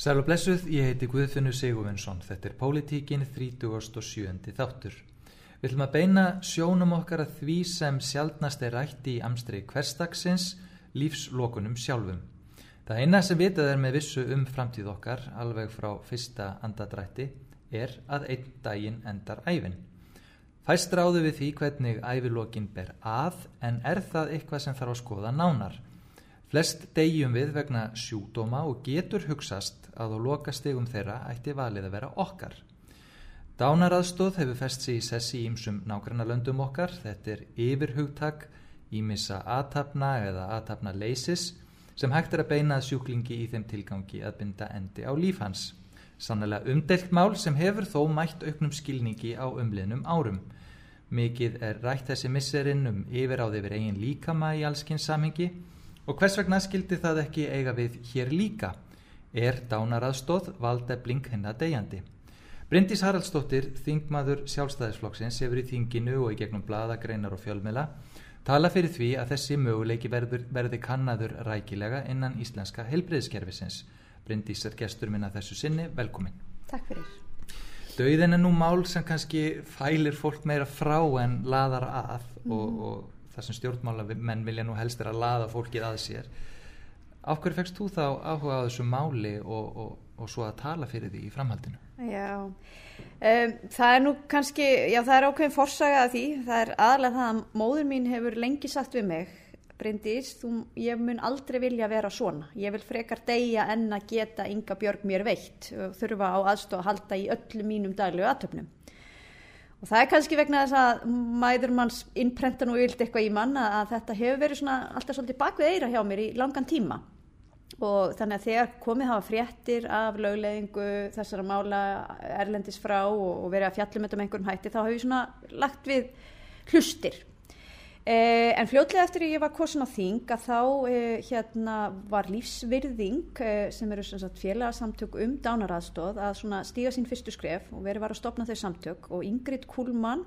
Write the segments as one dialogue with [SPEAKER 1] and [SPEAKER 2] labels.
[SPEAKER 1] Sæl og blessuð, ég heiti Guðfinnur Sigurvinsson. Þetta er Pólitíkin 37. þáttur. Við ætlum að beina sjónum okkar að því sem sjálfnast er rætt í amstri hverstagsins lífslokunum sjálfum. Það eina sem vitað er með vissu um framtíð okkar, alveg frá fyrsta andadrætti, er að einn daginn endar æfin. Fæst ráðu við því hvernig æfilokin ber að, en er það eitthvað sem þarf að skoða nánar. Flest degjum við vegna sjúdóma og getur hugsast að á loka stegum þeirra ætti valið að vera okkar. Dánaraðstóð hefur fest sig í sessi ímsum nákvæmna löndum okkar. Þetta er yfirhugtak, ímissa aðtapna eða aðtapna leysis sem hægt er að beina sjúklingi í þeim tilgangi að binda endi á líf hans. Sannlega umdelt mál sem hefur þó mætt auknum skilningi á umliðnum árum. Mikið er rætt þessi misserinn um yfiráði yfir eigin líkama í allskins samhengi Og hvers vegna skildi það ekki eiga við hér líka? Er dánaraðstóð valdefling hennar degjandi? Bryndís Haraldsdóttir, þingmaður sjálfstæðisflokksins, hefur í þinginu og í gegnum bladagreinar og fjölmela tala fyrir því að þessi möguleiki verður, verði kannaður rækilega innan íslenska helbriðskerfisins. Bryndís er gestur minna þessu sinni, velkomin.
[SPEAKER 2] Takk fyrir.
[SPEAKER 1] Dauðin er nú mál sem kannski fælir fólk meira frá en laðar að mm. og, og það sem stjórnmála menn vilja nú helst er að laða fólkið að sér af hverju fegst þú þá áhuga á þessu máli og, og, og svo að tala fyrir því í framhaldinu?
[SPEAKER 2] Já, um, það er nú kannski, já það er ákveðin forsaga að því, það er aðalega það að móður mín hefur lengi sagt við mig Bryndís, þú, ég mun aldrei vilja vera svona, ég vil frekar deyja en að geta ynga björg mér veitt þurfa á aðstof að halda í öllu mínum daglegu aðtöfnum Og það er kannski vegna þess að mæður manns innprenta nú yld eitthvað í mann að þetta hefur verið svona alltaf svolítið bakvið eira hjá mér í langan tíma. Og þannig að þegar komið hafa fréttir af lögleðingu þessara mála erlendis frá og, og verið að fjallum þetta með einhverjum hætti þá hefur ég svona lagt við hlustir Eh, en fljótlega eftir að ég var kosin á þing að þá eh, hérna var lífsvirðing eh, sem eru félagsamtök um dánaraðstóð að stíga sín fyrstu skref og verið var að stopna þau samtök. Og Ingrid Kuhlmann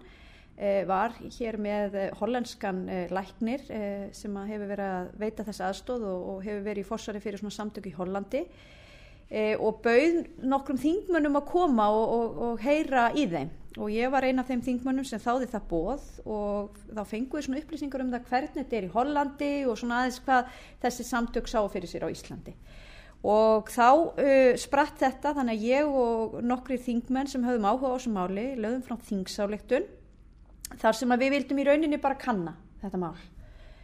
[SPEAKER 2] eh, var hér með eh, hollenskan eh, læknir sem hefur verið að veita þess aðstóð og, og hefur verið í fórsari fyrir samtök í Hollandi. Og bauð nokkrum þingmönnum að koma og, og, og heyra í þeim og ég var eina af þeim þingmönnum sem þáði það bóð og þá fenguði svona upplýsingar um það hvernig þetta er í Hollandi og svona aðeins hvað þessi samtök sá fyrir sér á Íslandi. Og þá uh, spratt þetta þannig að ég og nokkri þingmenn sem höfum áhuga á þessu máli lögum frá þingsáleiktun þar sem að við vildum í rauninni bara kanna þetta mál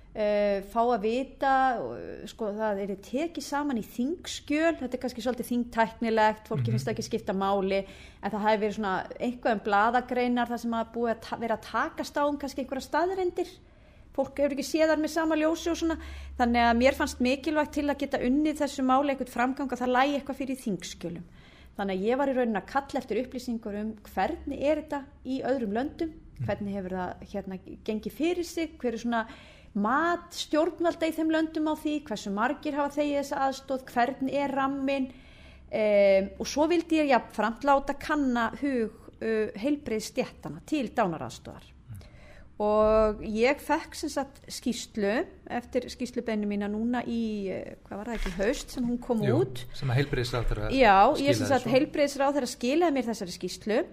[SPEAKER 2] Uh, fá að vita uh, sko það er tekið saman í þingskjöl, þetta er kannski svolítið þingtæknilegt fólki mm -hmm. finnst ekki skipta máli en það hefur verið svona einhvað um bladagreinar það sem að búið að vera að takast á um kannski einhverja staðrendir fólk hefur ekki séðar með sama ljósi og svona þannig að mér fannst mikilvægt til að geta unnið þessu máli eitthvað framgang að það lægi eitthvað fyrir þingskjölum þannig að ég var í raunin að kalla eftir upplýsingur um hvernig er þetta í öðrum löndum mhm. hvernig hefur það hérna gengið fyrir sig hver er svona mat stjórnvalda í þeim löndum á því hversu margir hafa þegið þessa aðstóð hvern er rammin um, og svo vildi ég jafnframt láta kanna hug uh, heilbreið stjættana til dánaraðstóðar mm. og ég fekk sem sagt skýslu eftir skýslubeinu mína núna í hvað var það ekki haust sem hún kom Jú, út.
[SPEAKER 1] sem að heilbreiðsráð þeirra
[SPEAKER 2] já, ég sem sagt heilbreiðsráð þeirra skilaði mér þessari skýslu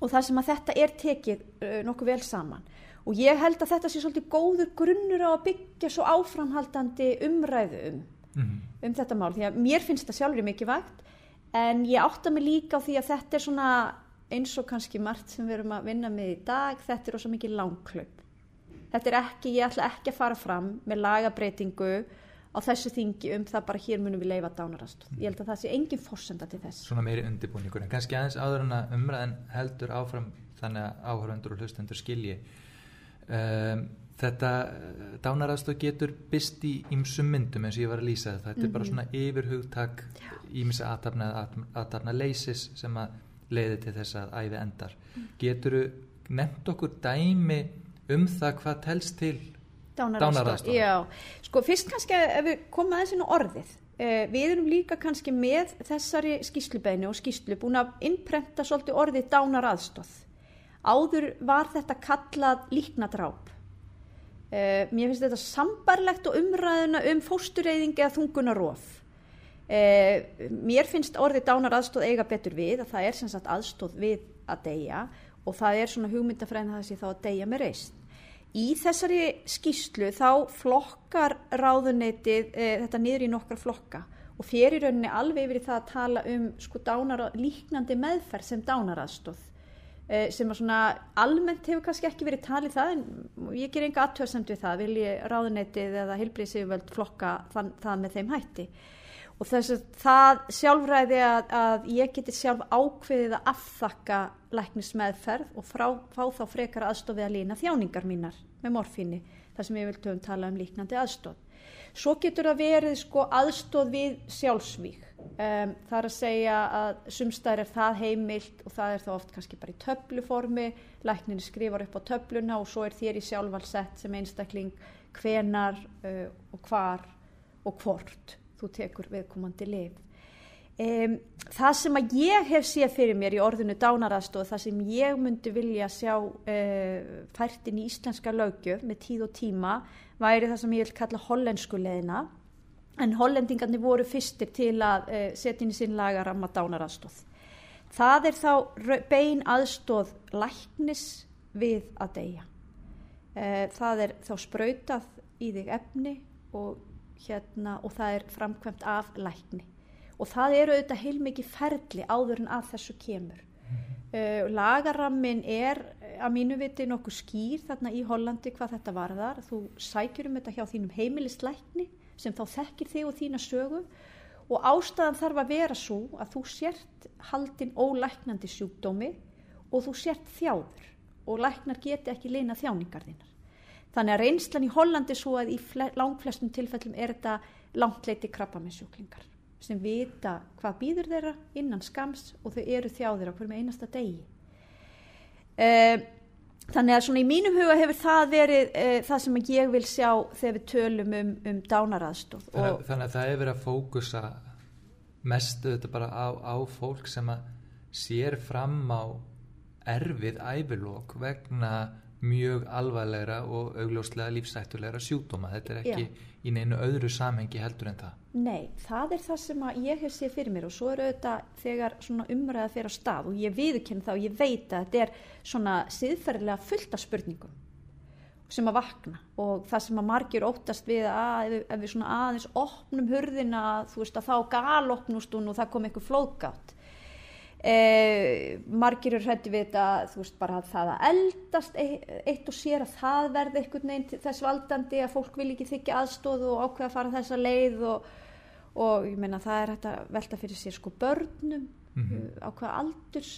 [SPEAKER 2] og það sem að þetta er tekið uh, nokkuð vel saman og ég held að þetta sé svolítið góður grunnur á að byggja svo áframhaldandi umræðu um, mm -hmm. um þetta mál. Því að mér finnst þetta sjálfur mikið vægt en ég átta mig líka á því að þetta er svona eins og kannski margt sem við erum að vinna með í dag þetta er ósað mikið langklöp þetta er ekki, ég ætla ekki að fara fram með lagabreitingu á þessu þingi um það bara hér munum við leifa dánarast ég held að það sé engin fórsenda til þess.
[SPEAKER 1] Svona meiri undirbúningur en kannski aðeins áður en að umræðin heldur áfram þannig að áhörvendur og hlustendur skilji um, þetta dánaraðstöð getur byrst í ymsum myndum eins og ég var að lýsa þetta þetta mm -hmm. er bara mhm. svona yfirhugtak ímins aðtapna aðtapna leysis sem að leiði til þess að æfi endar. Mm. getur þú nefnt okkur dæmi um það hvað telst til dánaraðstöð
[SPEAKER 2] Já, sko fyrst kannski ef við komum aðeins inn á orðið. Eh, við erum líka kannski með þessari skýslubeinu og skýslu búin að innprenta svolítið orðið dánaraðstöð Áður var þetta kallað líknadráp. Uh, mér finnst þetta sambarlegt og umræðuna um fóstureyðing eða þungunarof. Eh, mér finnst orðið dánar aðstóð eiga betur við að það er sem sagt aðstóð við að deyja og það er svona hugmyndafræðin það sé þá að deyja með reist. Í þessari skýslu þá flokkar ráðunetið eh, þetta niður í nokkra flokka og fyrir rauninni alveg yfir það að tala um sko dánar, líknandi meðferð sem dánaraðstóð eh, sem að svona almennt hefur kannski ekki verið talið það en ég ger enga aðtöðsamt við það, vil ég ráðunetið eða heilbríðsífjöld flokka þann, það með þeim hætti og þess að það sjálfræði að, að ég geti sjálf ákveðið að afþakka læknismeðferð og frá, fá þá frekar aðstofið að lína þjáningar mínar með morfíni þar sem ég vil töfum tala um líknandi aðstof. Svo getur það verið sko aðstof við sjálfsvík. Um, það er að segja að sumstæðir er það heimilt og það er þá oft kannski bara í töfluformi, lækninni skrifar upp á töfluna og svo er þér í sjálfvalsett sem einstakling hvenar uh, og hvar og hvort þú tekur viðkomandi lif. Um, það sem að ég hef séð fyrir mér í orðinu dánaraðstof, það sem ég myndi vilja sjá uh, fært inn í íslenska lögjöf með tíð og tíma, væri það sem ég vil kalla hollensku leðina, en hollendingarnir voru fyrstir til að uh, setja inn í sín lagaramma dánaraðstof. Það er þá bein aðstóð læknis við að deyja. Uh, það er þá sprautað í þig efni og hérna, og það er framkvæmt af lækni og það eru auðvitað heilmikið ferli áður en að þessu kemur. Uh, lagarammin er að mínu viti nokkuð skýr þarna í Hollandi hvað þetta varðar. Þú sækjur um þetta hjá þínum heimilislækni sem þá þekkir þig og þína sögu. Og ástæðan þarf að vera svo að þú sért haldin ólæknandi sjúkdómi og þú sért þjáður. Og læknar geti ekki leina þjáningar þínar. Þannig að reynslan í Hollandi svo að í langflestum tilfellum er þetta langtleiti krabba með sjúklingar sem vita hvað býður þeirra innan skams og þau eru þjáðir á hverjum einasta degi. Uh, þannig að svona í mínum huga hefur það verið uh, það sem ég vil sjá þegar við tölum um, um dánaraðstóð.
[SPEAKER 1] Þannig, þannig að það hefur verið að fókusa mestu þetta bara á, á fólk sem að sér fram á erfið ævilók vegna mjög alvarlegra og augljóslega lífsættulegra sjúkdóma. Þetta er ekki Já. í neinu öðru samhengi heldur en það.
[SPEAKER 2] Nei, það er það sem ég hef séð fyrir mér og svo er auðvitað þegar umræða fyrir á stað og ég viðkynna það og ég veit að þetta er svona siðferðilega fullt af spurningum sem að vakna og það sem að margir óttast við að ef, ef við svona aðeins opnum hurðina þú veist að þá galopnust og það kom eitthvað flóðgátt Eh, margir eru hrætti við þetta þú veist bara að það að eldast eitt og sér að það verði einhvern veginn þess valdandi að fólk vil ekki þykja aðstóð og ákveða að fara þessa leið og, og ég meina það er að velta fyrir sér sko börnum mm -hmm. á hvaða aldurs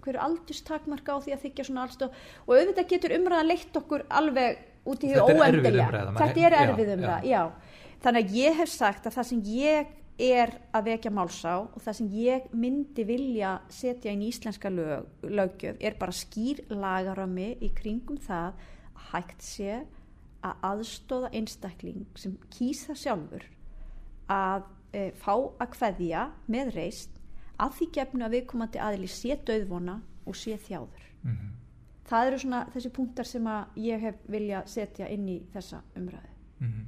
[SPEAKER 2] hverju aldurstakmarka á því að þykja svona aðstóð og auðvitað getur umræða leitt okkur alveg út í því óendilega þetta er erfið umræða, já, já. Þannig að ég hef sagt að það sem ég er að vekja málsá og það sem ég myndi vilja setja inn í íslenska lög, lögjöf er bara skýr lagarami í kringum það að hægt sé að aðstóða einstakling sem kýsa sjálfur að e, fá að hveðja með reist að því gefnu að viðkomandi aðli sé döðvona og sé þjáður. Mm -hmm. Það eru svona þessi punktar sem að ég hef vilja setja inn í þessa umræðu. Mm -hmm.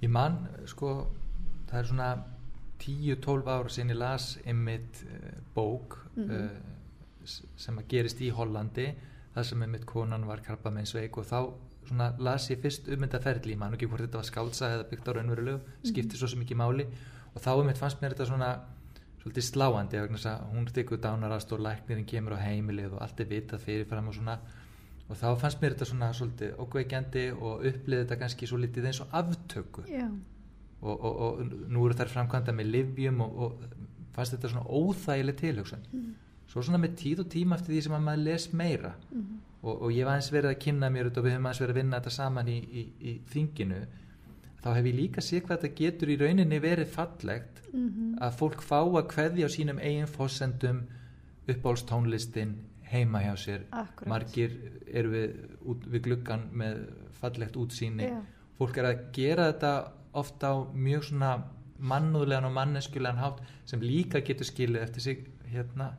[SPEAKER 1] Ég mann, sko, það er svona 10-12 ára sinni las einmitt uh, bók mm -hmm. uh, sem að gerist í Hollandi það sem einmitt konan var krabba með sveik og þá svona las ég fyrst um þetta ferli, mann ekki hvort þetta var skálsa eða byggt á raunverulegu, skipti mm -hmm. svo sem ekki máli og þá einmitt fannst mér þetta svona svolítið sláandi, hún tekur dánarast og læknirinn kemur á heimilið og allt er vitað fyrirfram og svona og þá fannst mér þetta svona svolítið okkveikjandi og uppliði þetta kannski svo litið eins og aftöku
[SPEAKER 2] Já
[SPEAKER 1] og, og, og nú eru þær framkvæmda með livjum og, og fannst þetta svona óþægileg tilhjóksan mm. svo svona með tíð og tíma eftir því sem að maður les meira mm. og ég var eins verið að kynna mér og við höfum eins verið að vinna þetta saman í, í, í þinginu þá hef ég líka séð hvað þetta getur í rauninni verið fallegt mm -hmm. að fólk fá að kveðja á sínum eigin fósendum uppbólstónlistin heima hjá sér
[SPEAKER 2] Akkurat.
[SPEAKER 1] margir eru við, við gluggan með fallegt útsýni yeah. fólk er að gera þetta ofta á mjög svona mannúðlegan og manneskulegan hátt sem líka getur skilið eftir sig hérna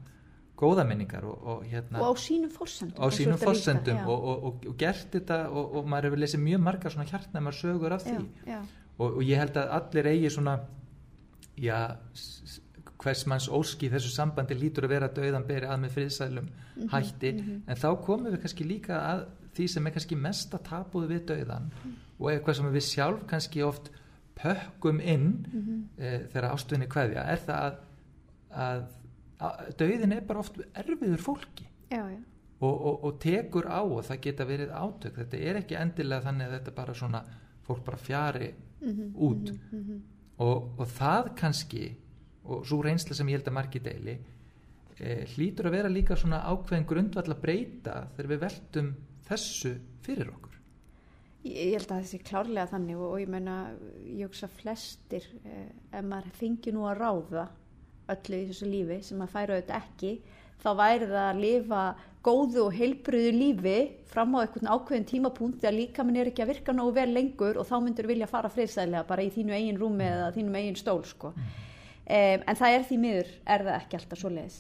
[SPEAKER 1] góða minningar og, og hérna
[SPEAKER 2] og á sínum fórsendum
[SPEAKER 1] á sínum fórsendum og, og, og gert þetta og maður hefur lesið mjög margar svona hjartnæmar sögur af því. Já, já. og ég held að allir eigi svona já, hvers manns óski þessu sambandi lítur að vera döðan beri að með friðsælum
[SPEAKER 2] Mhm,
[SPEAKER 1] hætti. en þá komum við kannski líka að því sem er kannski mesta tapuð við döðan og eitthvað sem við sjálf kannski oft pökkum inn
[SPEAKER 2] Mhm.
[SPEAKER 1] e, þegar ástvinni kveðja er það að, að, að döðin er bara oft erfiður fólki.
[SPEAKER 2] Já, já,
[SPEAKER 1] og, og, og tekur á og það geta verið átök. Þetta er ekki endilega þannig að þetta bara svona fólk bara fjari
[SPEAKER 2] Mhm,
[SPEAKER 1] út. Og, og það kannski og svo reynsla sem ég held að margi deili e, hlýtur að vera líka svona ákveðin grundvall að breyta þegar við veltum þessu fyrir okkur
[SPEAKER 2] Ég held að það sé klárlega þannig og, og ég meina, ég hugsa flestir, eh, ef maður fengi nú að ráða öllu í þessu lífi sem maður færa auðvitað ekki, þá væri það að lifa góðu og heilbröðu lífi fram á einhvern ákveðin tímapunkt þegar líka minn er ekki að virka nógu vel lengur og þá myndur vilja fara friðsæðilega bara í þínu eigin rúmi eða þínum eigin stól sko. Um, en það er því miður, er það ekki alltaf svo leiðis.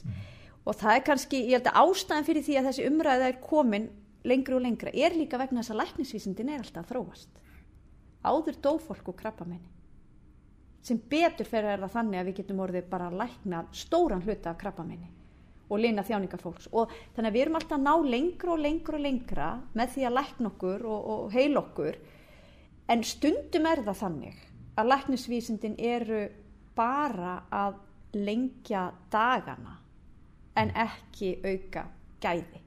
[SPEAKER 2] Og það er kannski, ég held að ástæðan fyrir því að þessi umræða er komin lengri og lengra er líka vegna þess að læknisvísindin er alltaf að þróast. Áður dó fólk og krabba menni. Sem betur fyrir er það þannig að við getum orðið bara að lækna stóran hluta af krabba menni og lina þjáningar fólks. Og þannig að við erum alltaf að ná lengra og lengra og lengra með því að lækna okkur og, og heil okkur. En stundum er það þannig að læknisvísindin eru bara að lengja dagana en ekki auka gæði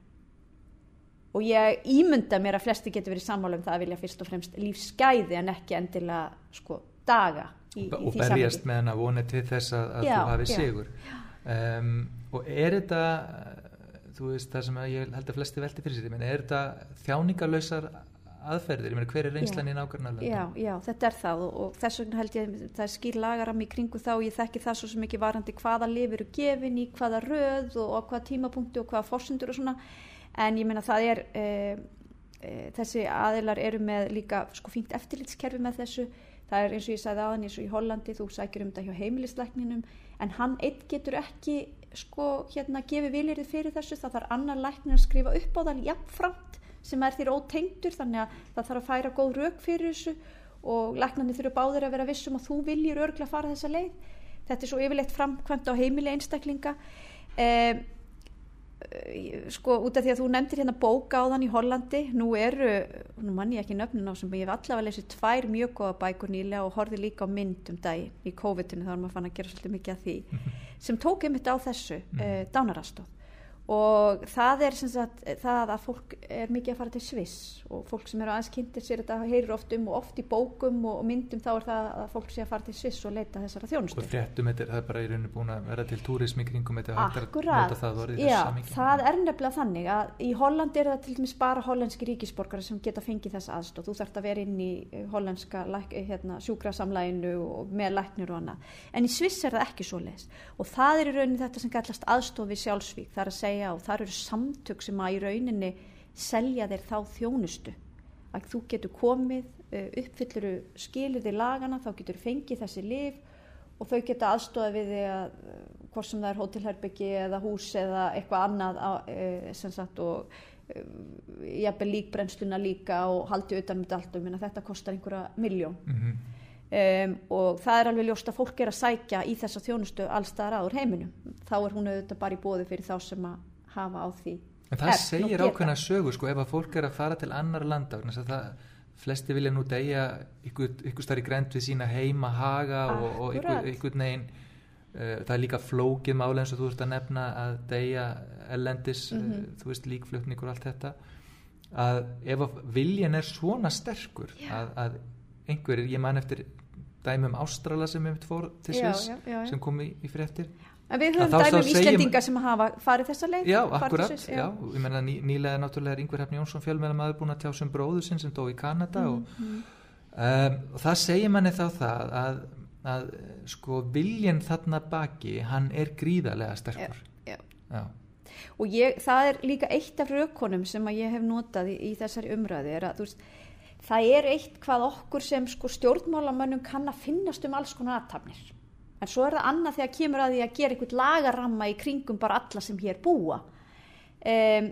[SPEAKER 2] og ég ímynda mér að flesti getur verið sammála um það að vilja fyrst og fremst lífsgæði en ekki endilega sko daga í,
[SPEAKER 1] og
[SPEAKER 2] því
[SPEAKER 1] berjast með hana vonið til þess að, að
[SPEAKER 2] Já,
[SPEAKER 1] þú hafi
[SPEAKER 2] já.
[SPEAKER 1] sigur. Um, og er þetta þú veist það sem ég held að flesti velti fyrir sér, er þetta þjáningarlausar aðferðir, ég meina hver er reynslan
[SPEAKER 2] Já.
[SPEAKER 1] í nákvæmlega
[SPEAKER 2] Já, já, þetta er það og, og þess vegna held ég það er skýr lagaram í kringu þá og ég þekki það svo sem ekki varandi hvaða lif eru gefin í hvaða röð og á hvaða tímapunkti og hvaða fórsendur og svona en ég meina það er e, e, þessi aðilar eru með líka sko fínt eftirlitskerfi með þessu. Það er eins og ég sagði aðan eins og í Hollandi þú sækir um þetta hjá heimilislækninum. En hann einn getur ekki sko hérna gefið viljirði fyrir þessu. Það þarf annar læknir að skrifa upp á það jafnframt sem er þér ótengdur. Þannig að það þarf að færa góð rauk fyrir þessu. Og læknarnir þurfa báðir að vera vissum að þú viljir örgla fara þessa leið. Þetta er svo yfirleitt framkvæmt á heimili einstaklinga. Um, sko út af því að þú nefndir hérna bóka á þann í Hollandi nú eru, nú mann ég ekki nöfnin á sem ég hef allavega lesið tvær mjög góða bækur nýlega og horfið líka á mynd um dag í COVID-19 þá er maður fann að gera svolítið mikið af því sem tók einmitt á þessu mm. uh, dánarastóð og það er sem sagt það að fólk er mikið að fara til Sviss og fólk sem eru aðeins kynntir sér þetta heyrir oft um og oft í bókum og myndum þá er það að fólk sé að fara til Sviss og leita þessara þjónustu.
[SPEAKER 1] og fréttum þetta er það bara í rauninu búin að vera til túrismi kringum þetta að nota það orðið þessu samhengi.
[SPEAKER 2] það er nefnilega þannig að í Holland er það til dæmis bara hollenski ríkisborgara sem geta fengið þessa aðstóð. Þú þarfst að vera inn í eh, hollenska læk- eh, hérna, sjúkrasamlæginu og með læknir og annað. En í Sviss er það ekki svo þetta segja og það eru samtök sem að í rauninni selja þér þá þjónustu. Að þú getur komið, uh, uppfylluru skilirði lagana, þá getur fengið þessi lif og þau geta aðstofað við því að uh, hvort sem það er hótelherbyggi eða hús eða eitthvað annað á, uh, sem sagt og uh, jafnvel líkbrennsluna líka og haldi utan með allt og minna þetta kostar einhverja miljón
[SPEAKER 1] Mhm.
[SPEAKER 2] Um, og það er alveg ljóst að fólk er að sækja í þessa þjónustu allstaðar áður heiminum. Þá er hún auðvitað bara í bóði fyrir þá sem að hafa á því
[SPEAKER 1] En það
[SPEAKER 2] og
[SPEAKER 1] segir ákveðna sögu sko ef að fólk er að fara til annar það flesti vilja nú deyja ykkur, ykkur starf í grænt við sína heima haga og, og ykkur, ykkur negin uh, það er líka flókið máli eins og þú ert að nefna að deyja ellendis
[SPEAKER 2] Mhm.
[SPEAKER 1] uh, þú veist líkflutningur og allt þetta að ef að viljan er svona sterkur að, að einhverjir, ég man eftir dæmum Ástrala sem mitt fór til
[SPEAKER 2] Já,
[SPEAKER 1] Sviss
[SPEAKER 2] já, já, já.
[SPEAKER 1] sem kom í, í fréttir
[SPEAKER 2] en við höfum dæmum
[SPEAKER 1] segir-
[SPEAKER 2] Íslendinga sem hafa farið þessa leið
[SPEAKER 1] Já, akkurat,
[SPEAKER 2] Sviss,
[SPEAKER 1] já. og ég menna ný, nýlega náttúrulega er Yngvar Hefni Jónsson fjölmeðlamaður búin að tjá sem bróður sinn sem dó í Kanada og,
[SPEAKER 2] Mhm.
[SPEAKER 1] um, og það segir manni þá það að, að sko viljinn þarna baki hann er gríðarlega sterkur
[SPEAKER 2] já.
[SPEAKER 1] Já.
[SPEAKER 2] og ég, það er líka eitt af rökkonum sem að ég hef notað í, í þessari umræði er að þú veist það er eitt hvað okkur sem sko stjórnmálamönnum kann að finnast um alls konar aðtapnir en svo er það annað þegar kemur að því að gera einhvern lagaramma í kringum bara alla sem hér búa. Um,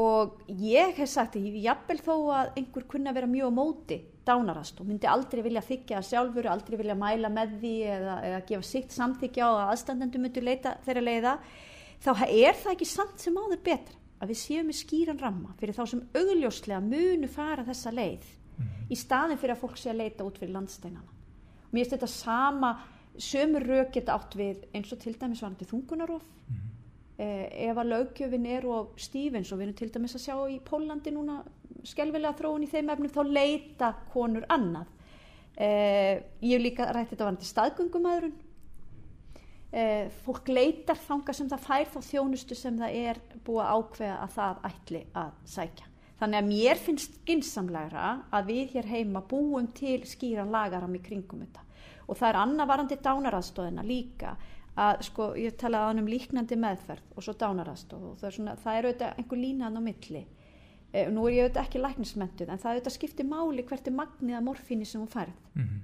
[SPEAKER 2] og ég hef sagt ég jafnvel þó að einhver kunna vera mjög á móti dánarast og myndi aldrei vilja þykja sjálfur, aldrei vilja mæla með því eða, eða gefa sitt samþykja á að aðstandendu myndi leita þeirra leiða þá er það ekki samt sem áður betra að við séum með skýran ramma fyrir þá sem augljóslega munu fara þessa leið mm. í staðin fyrir að fólk sé að leita út fyrir landsteinana. Mér finnst þetta sama sömur rauk geta átt við eins og til dæmis varandi þungunarof mm. eh, ef að lögjöfin er og stífins og við erum til dæmis að sjá í Pólandi núna skelvilega þróun í þeim efnum þá leita konur annað. Eh, ég hef líka rætt þetta varandi staðgöngumæðurinn Eh, fólk leitar þanga sem það fær þá þjónustu sem það er búið að ákveða að það ætli að sækja. Þannig að mér finnst skinsamlegra að við hér heima búum til skýran lagaram í kringum þetta. Og það er annavarandi dánaraðstóðina líka að sko ég talaði um líknandi meðferð og svo dánaraðstóð og það er, svona, það er auðvitað einhver línaðan á milli. E, nú er ég auðvitað ekki læknismentuð en það auðvitað skiptir máli hvert er magniða morfíni sem hún færð. Mm -hmm.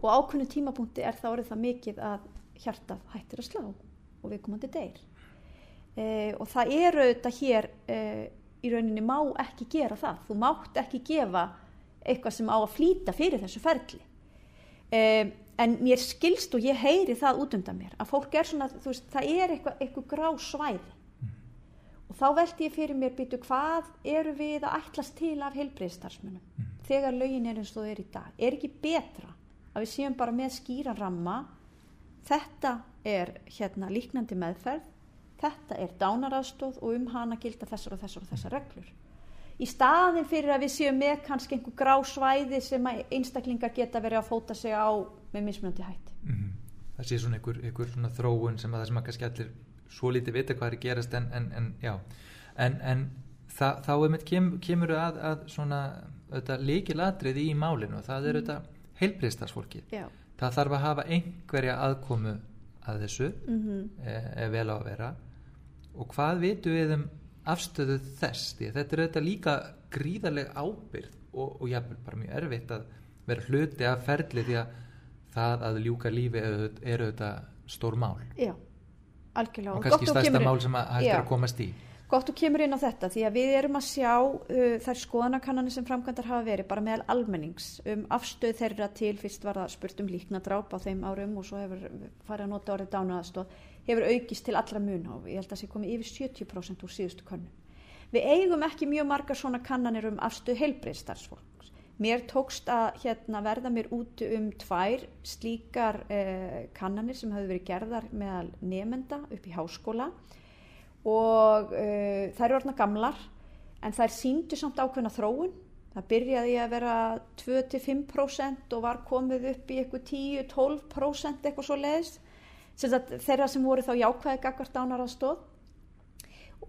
[SPEAKER 2] Og ákveðinu tímapunkti er það orðið það mikið að hjartað hættir að slá og við komandi deyr e, og það eru þetta hér e, í rauninni má ekki gera það. Þú mátt ekki gefa eitthvað sem á að flýta fyrir þessu ferli. E, en mér skilst og ég heyri það út undan mér að fólk er svona, þú veist, það er eitthvað, eitthvað grá svæði. Og þá veldi ég fyrir mér býtu hvað eru við að ætlast til af heilbreyðstarfsmunum mm. þegar lögin er eins og þau er í dag? Er ekki betra að við séum bara með skýra ramma? Þetta er hérna líknandi meðferð, þetta er dánaraðstóð og um hana gilda þessar og þessar og þessar reglur. Í staðin fyrir að við séum með kannski einhver grá svæði sem einstaklingar geta verið að fóta sig á með mismunandi hætti. Mm -hmm.
[SPEAKER 1] Það sé svona einhver, einhver svona þróun sem að það sem að kannski allir svo lítið vita hvað er að gerast en, en, en já, en, en það, þá er mitt kem, kemur að, að svona líkiladrið í málinu það er mm. auðvitað heilbriðstarsfólki. Já það þarf að hafa einhverja aðkomu að þessu mm -hmm. ef vel á að vera og hvað vitum við um afstöðu þess? Því að þetta er auðvitað líka gríðarlega ábyrð og, og jáfnvel bara mjög erfitt að vera hluti af ferli því að það að ljúka lífi er auðvitað stór mál.
[SPEAKER 2] Já, algjörlega.
[SPEAKER 1] Og kannski stærsta mál sem að hægt er að komast í.
[SPEAKER 2] Gott og kemur inn á þetta því að við erum að sjá uh, þær skoðanakannanir sem framkvæmdar hafa verið bara meðal almennings um afstöð þeirra til fyrst var það spurt um líkna dráp á þeim árum og svo hefur farið að nota orðið dánaðastóð hefur aukist til allra mun og ég held að það sé komið yfir 70% úr síðustu kannun. Við eigum ekki mjög margar svona kannanir um afstöð heilbreyðstarfsfólks. Mér tókst að hérna, verða mér út um tvær slíkar eh, kannanir sem hefur verið gerðar meðal nefenda upp í háskóla og uh, þær eru orðna gamlar en þær síndu samt ákveðna þróun það byrjaði að vera 2-5% og var komið upp í eitthvað 10-12% eitthvað svo leiðist þeirra sem voru þá jákvæði gagvart ánar að stóð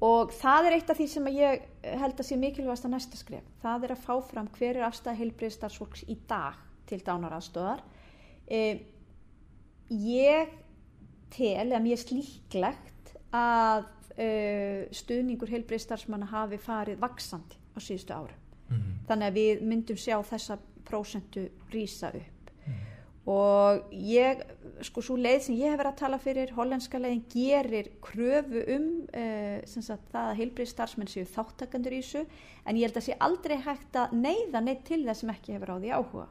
[SPEAKER 2] og það er eitt af því sem ég held að sé mikilvægast að næsta skref það er að fá fram hver er afstæða heilbriðstarfsfólks í dag til dánar aðstóðar eh, ég tel, eða mér slíklegt að uh, stuðningur heilbreyðstarfsmanna hafi farið vaksandi á síðustu ára mm -hmm. þannig að við myndum sjá þessa prósentu rýsa upp. Og ég sko svo leið sem ég hef verið að tala fyrir hollandska leiðin gerir kröfu um uh, sagt, það að heilbreyðstarfsmenn séu þáttakandur í þessu. En ég held að sé aldrei hægt að neyða neitt til það sem ekki hefur á því áhuga.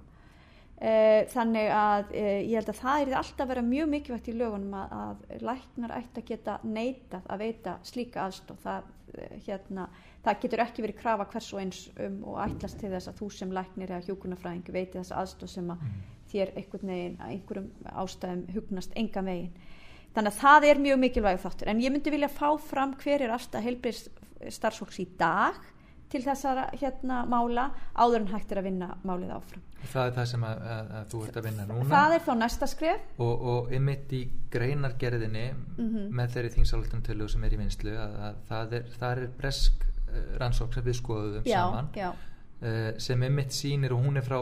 [SPEAKER 2] Eh, þannig að e, ég held að það er alltaf að vera mjög mikilvægt í lögunum að, að læknar ætti að geta neitað að veita slíka aðstof það, hérna, það getur ekki verið krafa hvers og eins um og ætlast til þess að þú sem læknir eða hjókunarfræðingi veiti þess aðstof sem að mm. Þér einhvern veginn að einhverjum ástæðum hugnast enga veginn. Þannig að það er mjög mikilvæg þáttur. En ég myndi vilja fá fram hver er afstæð heilbreyðs starfsfólks í dag til þessara hérna mála áður en hægt er að vinna málið áfram.
[SPEAKER 1] Það er það sem að, að, að þú ert að vinna núna.
[SPEAKER 2] Það er þá næsta skref.
[SPEAKER 1] Og, og ymitt í greinargerðinni mm -hmm. með þeirri þingsaltuntölu sem er í vinslu að, að það er, er bresk uh, rannsók sem við skoðum já, saman já. Uh, sem ymitt sínir og hún er frá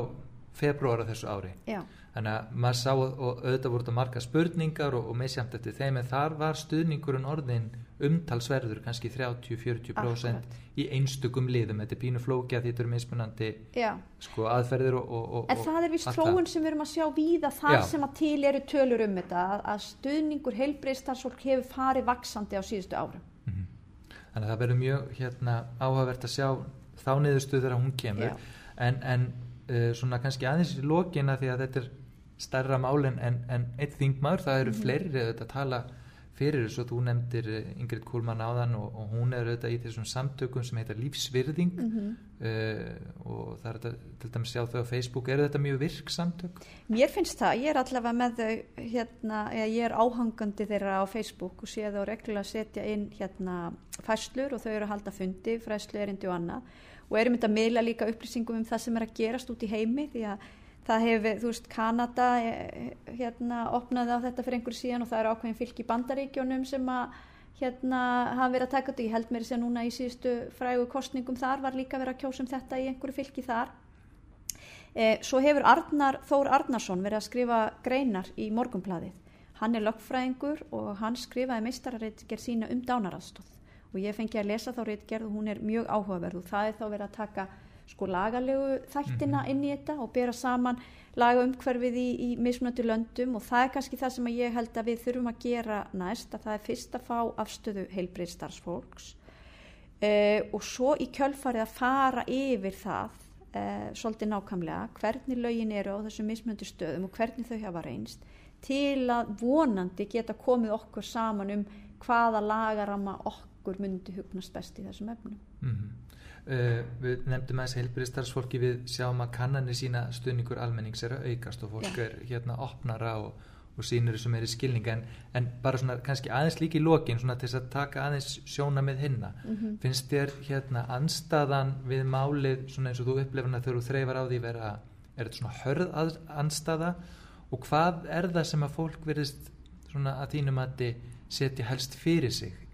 [SPEAKER 1] februara þessu ári. Já. þannig að maður sá og auðvitað voru þetta marga spurningar og, og meðsjamt eftir þeim en þar var stuðningurinn orðin umtalsverður kannski 30-40% í einstakum liðum. Þetta er pínu flókja því þetta eru mismunandi sko, aðferðir og, og, og,
[SPEAKER 2] en það er vist tróun sem við erum að sjá víða þar Já. sem að til eru tölur um þetta að, að stuðningur heilbreyðstarfsfólk hefur farið vaksandi á síðustu árum.
[SPEAKER 1] Mm -hmm. þannig að það verður mjög hérna, áhugavert að sjá þá niðurstuð þegar hún kemur. En, en uh, svona kannski aðeins í lokina því að þetta er stærra málin en, en eitt þingmaður, það eru fleiri auðvitað að tala fyrir þessu. Og þú nefndir eh, Ingrid Kúlmann áðan og, og hún er auðvitað í þessum samtökum sem heitir lífsvirðing.
[SPEAKER 2] Mhm.
[SPEAKER 1] uh, og það er þetta til dæmis sjá þau á Facebook, eru þetta mjög virk samtök?
[SPEAKER 2] Mér finnst það, ég er allavega með þau hérna, ég er áhangandi þeirra á Facebook og sé þau reglulega setja inn hérna fæslur og þau eru að halda fundi, fræslu, erindi og annað og erum þetta að miðla líka upplýsingum um það sem er að gerast út í heimi því að það hefur, þú veist, Kanada eh, hérna opnaði á þetta fyrir einhverju síðan og það er ákveðin fylk í bandaríkjónum sem að hérna hafa verið að taka þetta, ég held mér sér núna í síðustu frægu kostningum þar var líka verið að kjósa um þetta í einhverju fylki þar. Eh, svo hefur Arnar, Þór Arnarsson verið að skrifa greinar í morgunbladið. Hann er lögfræðingur og hann skrifaði meistararreitgerð sína um dánarastóð og ég fengi að lesa þá reitgerð og hún er mjög áhugaverð. Og það er þá verið að taka sko lagalegu þættina inn í þetta og bera saman laga umhverfið í, í mismunandi löndum. Og það er kannski það sem ég held að við þurfum að gera næst að það er fyrst að fá afstöðu heilbrið starfsfólks uh, og svo í kjölfarið að fara yfir það uh, svolítið nákvæmlega hvernig lögin eru á þessum mismunandi stöðum og hvernig þau hafa reynst til að vonandi geta komið okkur saman um hvaða lagarama okkur myndi hugnast best í þessum efnum.
[SPEAKER 1] Mm uh, við nefndum aðeins heilbyrðistarsfólki við sjáum að kannanir sína stuðningur almennings er að aukast og fólk
[SPEAKER 2] Já.
[SPEAKER 1] er hérna opnara og, og sínur sem er í skilninga en, en bara svona kannski aðeins líka í lokin svona til þess að taka aðeins sjóna með hinna
[SPEAKER 2] Mhm.
[SPEAKER 1] finnst þér hérna anstaðan við málið svona eins og þú upplifna þegar þú þreifar á því vera er þetta svona hörð að, anstaða og hvað er það sem að fólk verðist svona að þínum að setja helst fyrir sig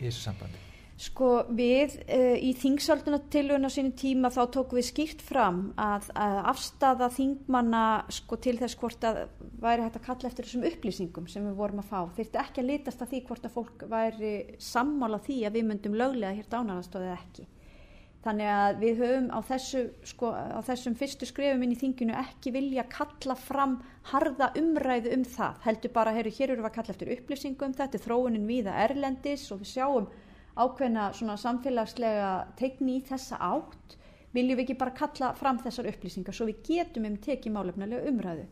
[SPEAKER 1] í þessu sambandi
[SPEAKER 2] Sko við uh, í þingsaldunartiluguna sínum tíma þá tókum við skýrt fram að, að afstafa þingmanna sko til þess hvort að væri hægt að kalla eftir þessum upplýsingum sem við vorum að fá. Þyrfti ekki að litast að því hvort að fólk væri sammála því að við myndum löglega hér dánarastóðið ekki. Þannig að við höfum á, þessu, sko, á þessum fyrstu skrefum inn í þinginu ekki vilja kalla fram harða umræðu um það. Heldur bara, heyru, hér eru við að kalla eftir upplýsingum, þetta er þróunin víða erlendis og við sjáum ákveðna samfélagslega tegni í þessa átt. Viljum við ekki bara kalla fram þessar upplýsingar svo við getum um tekið málefnilega umræðu.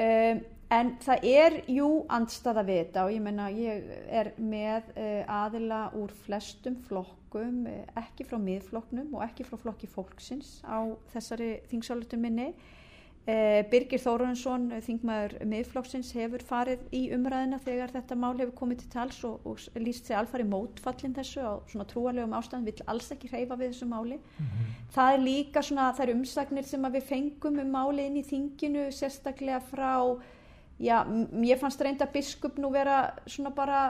[SPEAKER 2] Um, en það er jú andstaða við þetta og ég menna ég er með uh, aðila úr flestum flokkum, uh, ekki frá miðflokknum og ekki frá flokki fólksins á þessari þingsálutum minni. Uh, Birgir Þórunnsson, þingmaður miðflokksins, hefur farið í umræðina þegar þetta mál hefur komið til tals og, og líst sig alfari mótfallin þessu á svona trúalegum ástæðum, vill alls ekki hreyfa við þessu máli. Það er líka svona þær umsagnir sem við fengum um máli inn í þinginu sérstaklega frá, já, ég fannst reynda biskup nú vera svona bara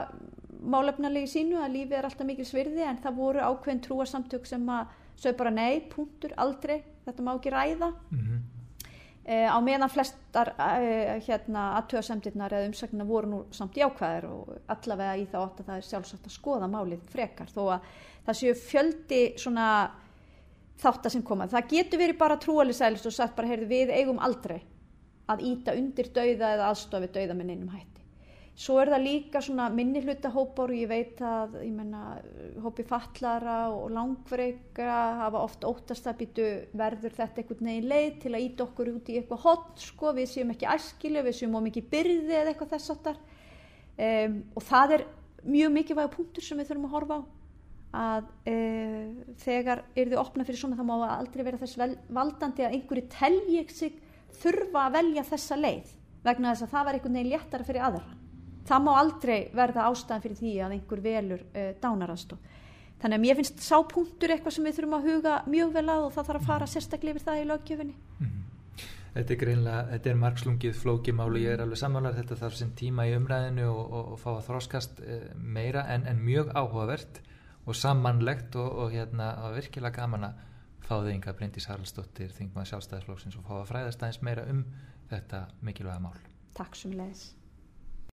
[SPEAKER 2] málefnalegi sínu að lífið er alltaf mikil svirði en það voru ákveðin trúarsamtök sem að sögðu bara nei, punktur, aldrei, þetta má ekki ræða.
[SPEAKER 1] mm
[SPEAKER 2] Eh, á meðan flestar eh, hérna, aðtöðasemdirnar eða umsagnirna voru nú samt jákvæðir og allavega í þá átt að það er sjálfsagt að skoða málið frekar þó að það séu fjöldi svona þáttar sem koma. Það getur verið bara trúalisælist og sagt bara, heyrðu, við eigum aldrei að íta undir dauða eða aðstofi dauða með neinum hætti. Svo er það líka svona minni hluta hópar og ég veit að, ég menna, hópi fallara og langveika hafa oft óttast að býtu verður þetta einhvern veginn leið til að íta okkur út í eitthvað hot, sko, við séum ekki æskilu, við séum ómikið byrði eða eitthvað þess áttar. Um, og það er mjög mikilvæg punktur sem við þurfum að horfa á að uh, þegar er þið opna fyrir svona þá má aldrei vera þess vel, valdandi að einhverju telji sig þurfa að velja þessa leið vegna þess að það var einhvern veginn léttara fyrir aðra. Það má aldrei verða ástæðan fyrir því að einhver velur uh, dánarastof. Þannig að mér finnst sá punktur eitthvað sem við þurfum að huga mjög vel að og það þarf að fara sérstaklega yfir það í lögjöfinni.
[SPEAKER 1] Þetta er greinlega, þetta er margslungið flókimáli, ég er alveg samanlega þetta þarf sinn tíma í umræðinu og, og, og fá að þróskast eh, meira en, en mjög áhugavert og samanlegt og, og hérna virkilega gaman að þig yngar Bryndís Haraldsdóttir, þingmaður sjálfstæðisflóksins og fá að fræðast aðeins meira um þetta mikilvæga mál.
[SPEAKER 2] Takk sem leiðis.